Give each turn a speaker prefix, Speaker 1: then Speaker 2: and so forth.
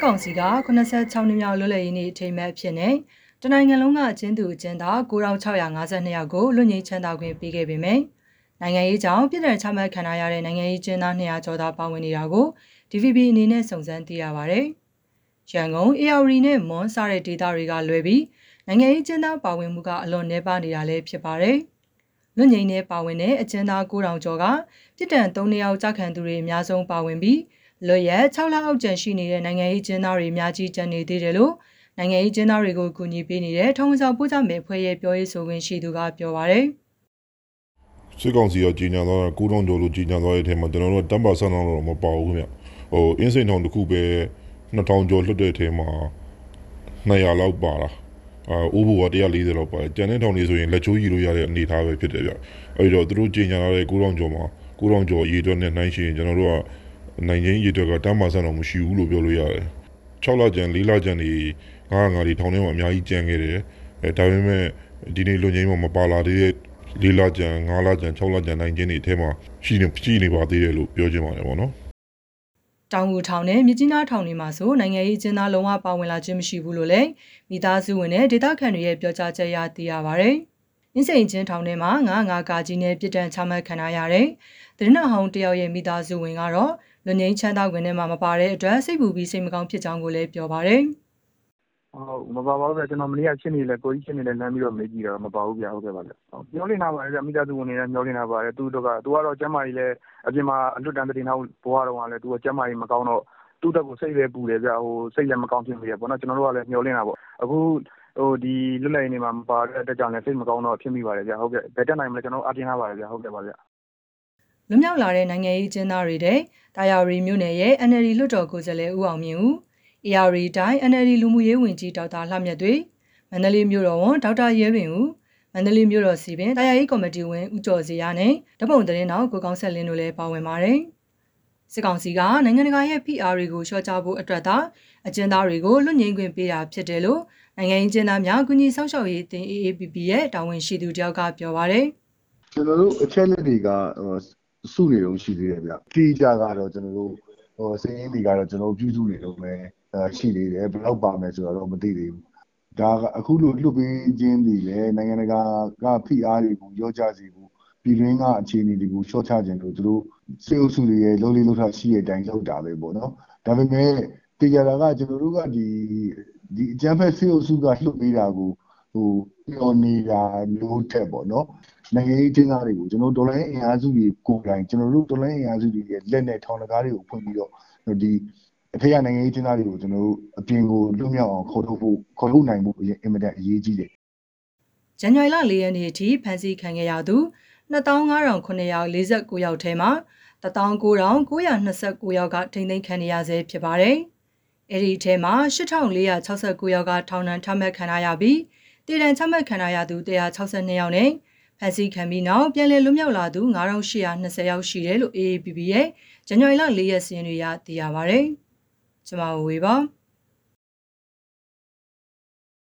Speaker 1: စစ်ကောင်စီက86နှစ်မြောက်လွတ်လပ်ရေးနေ့အထိမ်းအမှတ်အဖြစ်နဲ့တနိုင်ငံလုံးကအကျဉ်းသူအကျဉ်းသား9652ယောက်ကိုလွတ်ငြိမ်းချမ်းသာခွင့်ပေးခဲ့ပေမယ့်နိုင်ငံရေးကြောင့်ပြည်ထောင်ချမှတ်ခံရတဲ့နိုင်ငံရေးကျဉ်းသား200ကျော်သာပါဝင်နေတာကို DVB အနေနဲ့စုံစမ်းသိရပါဗျ။ရန်ကုန် AR နဲ့မွန်စတဲ့ဒေသတွေကလွယ်ပြီးနိုင်ငံရေးကျဉ်းသားပါဝင်မှုကအလွန်နှဲပါနေတာလည်းဖြစ်ပါတယ်။လွတ်ငြိမ်းနဲ့ပါဝင်တဲ့အကျဉ်းသား9000ကျော်ကပြည်တံ3ယောက်ကြာခံသူတွေအများဆုံးပါဝင်ပြီး လွတ်ရက်6လအောက်ကျန်ရှိနေတဲ့နိုင်ငံရေးကျင်းသားတွေအများကြီးကျန်နေသေးတယ်လို့နိုင်ငံရေးကျင်းသားတွေကိုကူညီပေးနေတဲ့ထုံးဆောင်ပို့ချမယ်ဖွဲ့ရဲ့ပြောရေးဆိုခွင့်ရှိသူကပြောပါရယ်
Speaker 2: စစ်ကောင်စီကကြီးညာသွားတာကိုတောင်ကျော်လို့ကြီးညာသွားတဲ့အထက်မှာကျွန်တော်တို့တမ်ပါဆန်တော့တော့မပါဘူးခင်ဗျဟိုအင်းစိန်ထောင်တစ်ခုပဲ2000ကျော်လွတ်တဲ့အထက်မှာ200လောက်ပါတာအာအိုးဘောက140လောက်ပါတယ်ကျန်တဲ့ထောင်တွေဆိုရင်လက်ချိုးယူလို့ရတဲ့အနေအထားပဲဖြစ်တယ်ဗျအဲဒီတော့သူတို့ကြီးညာလာတဲ့ကိုတောင်ကျော်မှာကိုတောင်ကျော်အရေးအတွက်နဲ့နှိုင်းရှင်ကျွန်တော်တို့က နိုင်ချင်းရေးအတွက်ကတမ်းမာဆန်တော့မရှိဘူးလို့ပြောလို့ရတယ်6လကျန်4လကျန်ဒီငါးငါးဒီထောင်ထဲမှာအများကြီးကျန်ခဲ့တယ်အဲဒါပေမဲ့ဒီနေ့လူငင်းမှာမပါလာသေးတဲ့4လကျန်5လကျန်6လကျန်နိုင်ချင်းတွေအထဲမှာရှိနေရှိနေပါသေးတယ်လို့ပြောချင်ပါတယ်ဗောနော်
Speaker 1: တောင်ငူထောင်နဲ့မြကြီးနားထောင်တွေမှာဆိုနိုင်ငံရေးကျင်းသားလုံးဝပါဝင်လာခြင်းမရှိဘူးလို့လည်းမိသားစုဝင်နဲ့ဒေသခံတွေရဲ့ပြောကြားချက်အရသိရပါဗျ။အင်းစိန်ချင်းထောင်ထဲမှာငါးငါးကာကြီးနဲ့ပြည်တံချမှတ်ခံရတဲ့တရနဟောင်းတယောက်ရဲ့မိသားစုဝင်ကတော့ လွန်ငင်းချမ်းသာဝင်ထဲမှာမပါတဲ့အတွက်စိတ်ပူပြီးစိတ်မကောင်းဖြစ်ကြောင်းကိုလည်းပြောပါရယ်
Speaker 3: ဟုတ်မပါပါဘူးဗျကျွန်တော်မနေ့ကရှင်းနေလဲကိုကြီးရှင်းနေလဲလမ်းပြီးတော့မေးကြည့်တော့မပါဘူးဗျဟုတ်ကဲ့ပါဗျဟုတ်ပြောနေတာပါလေဗျမိသားစုဝင်နေလဲပြောနေတာပါလေသူတို့ကသူကတော့ကျမ်းမာကြီးလဲအပြင်မှာအလွတ်တန်းတင်နောက်ဘွားတော်ကလည်းသူကကျမ်းမာကြီးမကောင်းတော့သူ့တက်ကိုစိတ်လဲပူတယ်ဗျဟိုစိတ်လည်းမကောင်းဖြစ်နေရပေါ့နော်ကျွန်တော်တို့ကလည်းမျောနေတာပေါ့အခုဟိုဒီလွတ်လပ်ရေးနေမှာမပါတဲ့အတွက်ကြောင့်လည်းစိတ်မကောင်းတော့ဖြစ်မိပါတယ်ဗျဟုတ်ကဲ့ဘယ်တက်နိုင်မလဲကျွန်တော်အပြင်ထားပါတယ်ဗျဟုတ်ကဲ့ပါဗျ
Speaker 1: လွတ်မြောက်လာတဲ့နိုင်ငံရေးကျင်းသားတွေတဲ့တာယာရီမြို့နယ်ရဲ့ NLD လွှတ်တော်ကိုယ်စားလှယ်ဦးအောင်မြင့်ဦး AR တိုင်း NLD လူမှုရေးဝန်ကြီးဒေါက်တာလှမြတ်တွေမန္တလေးမြို့တော်ဝန်ဒေါက်တာရဲပင်ဦးမန္တလေးမြို့တော်စီပင်တာယာရေးကော်မတီဝင်ဦးကျော်စီရနဲ့တပုံတရင်တော်ကိုကောင်းဆက်လင်းတို့လည်းပါဝင်ပါတယ်စစ်ကောင်စီကနိုင်ငံတကာရဲ့ PR တွေကိုရှော့ချဖို့အတွက်သာအကျဉ်းသားတွေကိုလွတ်ငြိမ်းခွင့်ပေးတာဖြစ်တယ်လို့နိုင်ငံရေးကျင်းသားများကုညီဆောင်ရှောက်ရေးတင် AAPP ရဲ့တာဝန်ရှိသူတယောက်ကပြောပါတယ်
Speaker 4: ကျွန်တော်တို့အချက်လက်တွေကဟို စုနေတော့ရှိသေးတယ်ဗျ။တိကျကတော့ကျွန်တော်တို့ဟိုစရင်းတွေကတော့ကျွန်တော်ပြုစုနေတော့ပဲအဲရှိသေးတယ်ဘယ်တော့ပါမယ်ဆိုတော့မသိသေးဘူး။ဒါကအခုလိုလွတ်ပေးခြင်းတွေလည်းနိုင်ငံတကာကဖိအားတွေကိုရောကြစေဖို့ပြည်တွင်းကအခြေအနေတွေကိုရှော့ချခြင်းလို့သူတို့စေအုပ်စုတွေရဲ့လုံးလေးလုံးထရှိတဲ့အတိုင်းလုပ်တာပဲပေါ့နော်။ဒါပေမဲ့တရားတာကကျွန်တော်တို့ကဒီဒီအကြမ်းဖက်စေအုပ်စုကလှုပ်ပေးတာကိုဟိုပြောနေတာလို့ထက်ပေါ့နော် နိုင်ငံရေးကျင်းသားတွေကိုကျွန်တော်ဒေါ်လာအင်အားစုတွေကိုယ်တိုင်ကျွန်တော်တို့ဒေါ်လာအင်အားစုတွေရဲ့လက်နဲ့ထောင်တကားတွေကိုဖွင့်ပြီးတော့ဒီအဖေရနိုင်ငံရေးကျင်းသားတွေကိုကျွန်တော်တို့အပြင်ကိုလွတ်မြောက်အောင်ခေါ်ထုတ်ဖို့ခေါ်ထုတ်နိုင်ဖို့အင်မတန်အရေးကြီးတယ်
Speaker 1: ဇန်နဝါရီလ၄ရက်နေ့အထိဖမ်းဆီးခံခဲ့ရသူ25,949ယောက်ထဲမှာ19,929ယောက်ကထိန်းသိမ်းခံရဆဲဖြစ်ပါတယ်။အဲဒီထဲမှာ8,469ယောက်ကထောင်ဒဏ်ချမှတ်ခံရပြီးတည်တံချမှတ်ခံရသူ162ယောက်နဲ့ ဖမ်းဆီးခံပြီးနောက်ပြန်လည်လွတ်မြောက်လာသူ9,820ယောက်ရှိတယ်လို့ AAPP ရဲ့ဇန်နဝါရီလ၄ရက်စီးရင်တွေကသိရပါဗျ။ကျွန်မဝေပါ။